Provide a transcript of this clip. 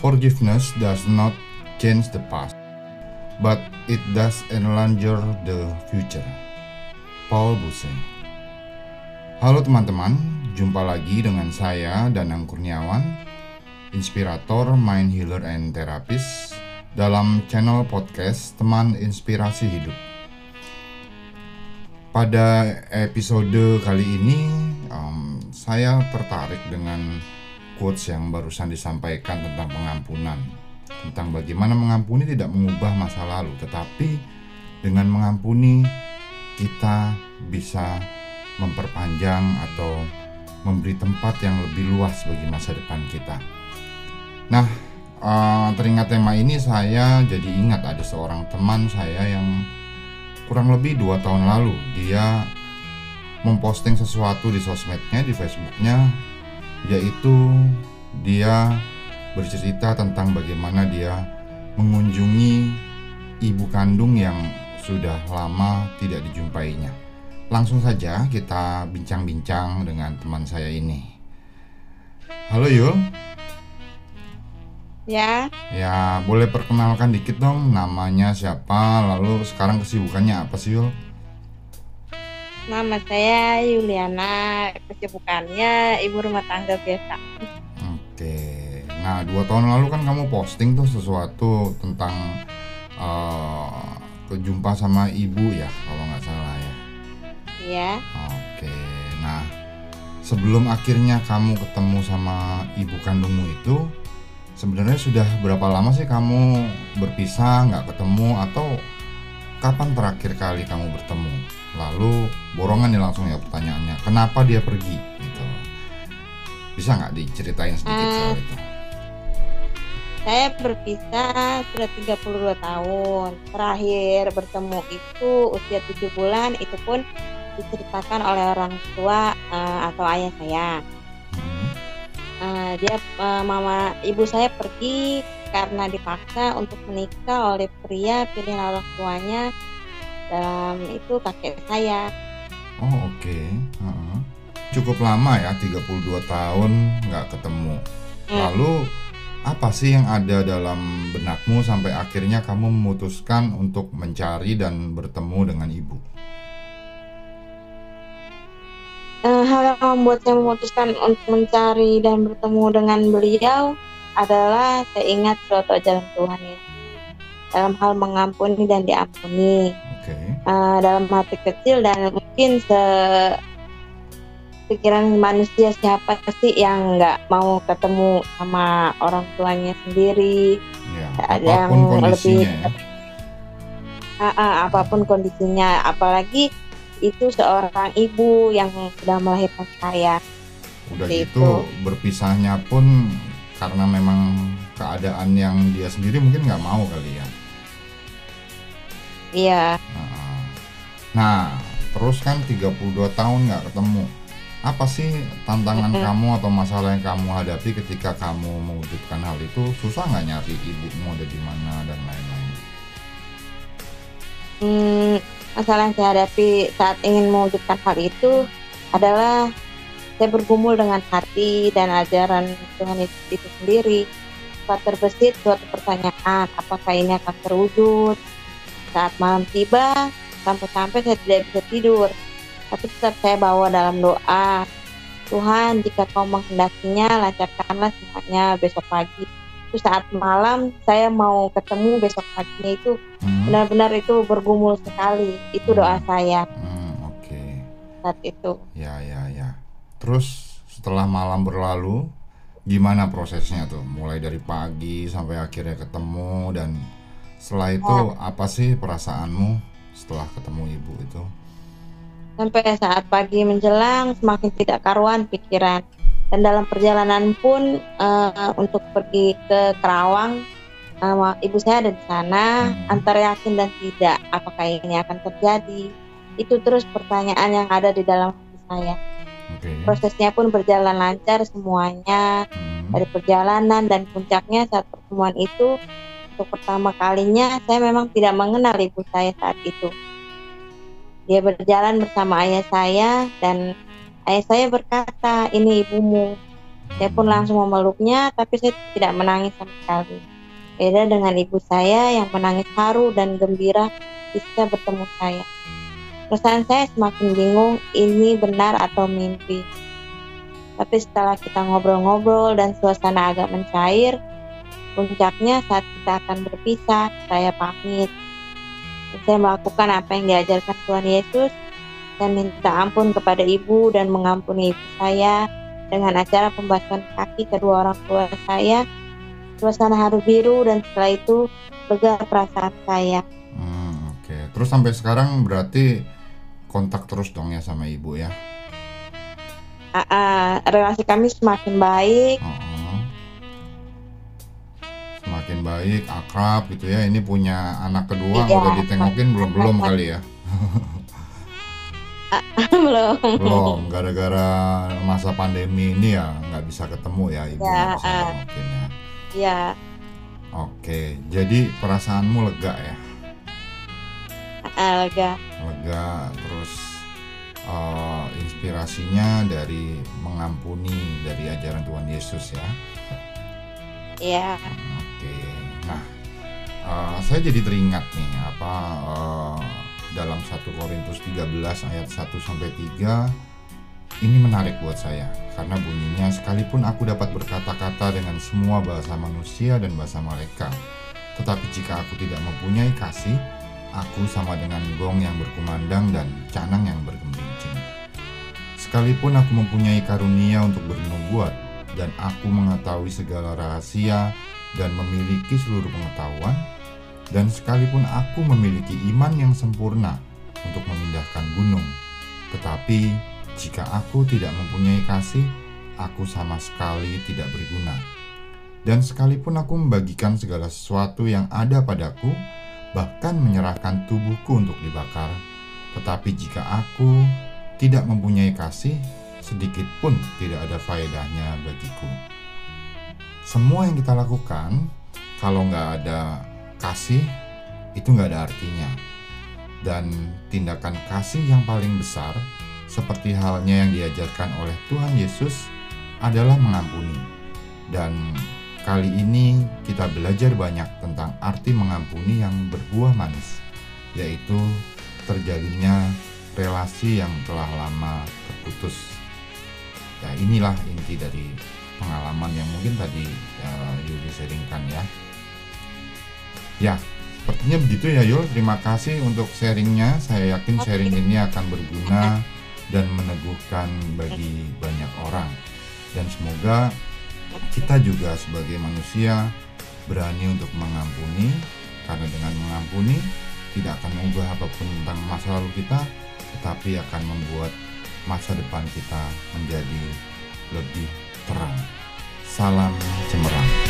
Forgiveness does not change the past, but it does enlarge the future. Paul Buse. Halo teman-teman, jumpa lagi dengan saya Danang Kurniawan, inspirator, mind healer and therapist dalam channel podcast Teman Inspirasi Hidup. Pada episode kali ini, um, saya tertarik dengan quotes yang barusan disampaikan tentang pengampunan tentang bagaimana mengampuni tidak mengubah masa lalu tetapi dengan mengampuni kita bisa memperpanjang atau memberi tempat yang lebih luas bagi masa depan kita. Nah, uh, teringat tema ini saya jadi ingat ada seorang teman saya yang kurang lebih dua tahun lalu dia memposting sesuatu di sosmednya di Facebooknya yaitu dia bercerita tentang bagaimana dia mengunjungi ibu kandung yang sudah lama tidak dijumpainya. Langsung saja kita bincang-bincang dengan teman saya ini. Halo Yul. Ya. Ya, boleh perkenalkan dikit dong namanya siapa, lalu sekarang kesibukannya apa sih Yul? Nama saya Yuliana, kesibukannya ibu rumah tangga biasa. Oke, nah dua tahun lalu kan kamu posting tuh sesuatu tentang uh, kejumpa sama ibu ya, kalau nggak salah ya. Iya. Oke, nah sebelum akhirnya kamu ketemu sama ibu kandungmu itu, sebenarnya sudah berapa lama sih kamu berpisah, nggak ketemu atau kapan terakhir kali kamu bertemu? Lalu borongan nih langsung ya pertanyaannya kenapa dia pergi? Gitu. Bisa nggak diceritain sedikit uh, soal itu? saya berpisah sudah 32 tahun. Terakhir bertemu itu usia 7 bulan itu pun diceritakan oleh orang tua uh, atau ayah saya. Uh, dia uh, mama ibu saya pergi karena dipaksa untuk menikah oleh pria pilihan orang tuanya dalam itu kakek saya. Oh oke, okay. uh -huh. cukup lama ya 32 tahun nggak ketemu. Hmm. Lalu apa sih yang ada dalam benakmu sampai akhirnya kamu memutuskan untuk mencari dan bertemu dengan ibu? Uh, hal yang membuat saya memutuskan untuk mencari dan bertemu dengan beliau adalah saya ingat suatu ajaran Tuhan ya dalam hal mengampuni dan diampuni. Okay. uh, dalam hati kecil dan mungkin se pikiran manusia siapa sih yang nggak mau ketemu sama orang tuanya sendiri? Ya, ada yang lebih uh, uh, apa pun kondisinya. Apalagi itu seorang ibu yang sudah melahirkan saya. Udah gitu berpisahnya pun karena memang keadaan yang dia sendiri mungkin nggak mau kali ya Iya. Nah, terus kan 32 tahun nggak ketemu. Apa sih tantangan kamu atau masalah yang kamu hadapi ketika kamu mewujudkan hal itu? Susah nggak nyari ibumu ada di mana dan lain-lain? Hmm, masalah yang saya hadapi saat ingin mewujudkan hal itu adalah saya bergumul dengan hati dan ajaran Tuhan itu, itu sendiri. Saat terbesit suatu pertanyaan, apakah ini akan terwujud? Saat malam tiba, sampai-sampai saya tidak bisa tidur. Tapi tetap saya bawa dalam doa. Tuhan, jika kau menghendakinya, lancarkanlah semuanya besok pagi. Itu saat malam saya mau ketemu besok paginya itu hmm. benar-benar itu bergumul sekali. Itu doa saya. Hmm, Oke. Okay. Saat itu. Ya ya ya. Terus setelah malam berlalu, gimana prosesnya tuh? Mulai dari pagi sampai akhirnya ketemu dan setelah itu apa sih perasaanmu setelah ketemu ibu itu? Sampai saat pagi menjelang semakin tidak karuan pikiran dan dalam perjalanan pun uh, untuk pergi ke Kerawang uh, ibu saya ada di sana hmm. antara yakin dan tidak apakah ini akan terjadi itu terus pertanyaan yang ada di dalam hati saya. Okay. Prosesnya pun berjalan lancar semuanya hmm. dari perjalanan dan puncaknya saat pertemuan itu untuk pertama kalinya saya memang tidak mengenal ibu saya saat itu. Dia berjalan bersama ayah saya dan ayah saya berkata, ini ibumu. Saya pun langsung memeluknya, tapi saya tidak menangis sama sekali. Beda dengan ibu saya yang menangis haru dan gembira bisa bertemu saya. Perasaan saya semakin bingung ini benar atau mimpi. Tapi setelah kita ngobrol-ngobrol dan suasana agak mencair, puncaknya saat kita akan berpisah, saya pamit. Saya melakukan apa yang diajarkan Tuhan Yesus dan minta ampun kepada ibu dan mengampuni ibu saya dengan acara pembasuhan kaki kedua orang tua saya. Suasana haru biru dan setelah itu lega perasaan saya. Hmm, Oke, terus sampai sekarang berarti kontak terus dong ya sama ibu ya? Ah, ah, relasi kami semakin baik. Heeh. Semakin baik, akrab gitu ya. Ini punya anak kedua Iya. udah ditengokin belum belum kali ya? Belum. Belum, gara-gara masa pandemi ini ya nggak bisa ketemu ya ibu Ya, ah. nengokin ya. Ya, Oke, jadi perasaanmu lega ya? ah, lega. lega terus eh, inspirasinya dari mengampuni dari ajaran Tuhan Yesus ya Ya, oke nah eh, saya jadi teringat nih apa eh, dalam 1 Korintus 13 ayat 1 sampai 3 ini menarik buat saya karena bunyinya sekalipun aku dapat berkata-kata dengan semua bahasa manusia dan bahasa malaikat tetapi jika aku tidak mempunyai kasih aku sama dengan gong yang berkumandang dan canang yang bergembincing. Sekalipun aku mempunyai karunia untuk bernubuat dan aku mengetahui segala rahasia dan memiliki seluruh pengetahuan, dan sekalipun aku memiliki iman yang sempurna untuk memindahkan gunung, tetapi jika aku tidak mempunyai kasih, aku sama sekali tidak berguna. Dan sekalipun aku membagikan segala sesuatu yang ada padaku, bahkan menyerahkan tubuhku untuk dibakar. Tetapi jika aku tidak mempunyai kasih, sedikit pun tidak ada faedahnya bagiku. Semua yang kita lakukan, kalau nggak ada kasih, itu nggak ada artinya. Dan tindakan kasih yang paling besar, seperti halnya yang diajarkan oleh Tuhan Yesus, adalah mengampuni. Dan Kali ini kita belajar banyak tentang arti mengampuni yang berbuah manis, yaitu terjalinnya relasi yang telah lama terputus. Ya inilah inti dari pengalaman yang mungkin tadi uh, Yuli sharingkan ya. Ya, sepertinya begitu ya Yul. Terima kasih untuk sharingnya. Saya yakin sharing ini akan berguna dan meneguhkan bagi banyak orang. Dan semoga kita juga sebagai manusia berani untuk mengampuni karena dengan mengampuni tidak akan mengubah apa pun tentang masa lalu kita tetapi akan membuat masa depan kita menjadi lebih terang. Salam cemerlang.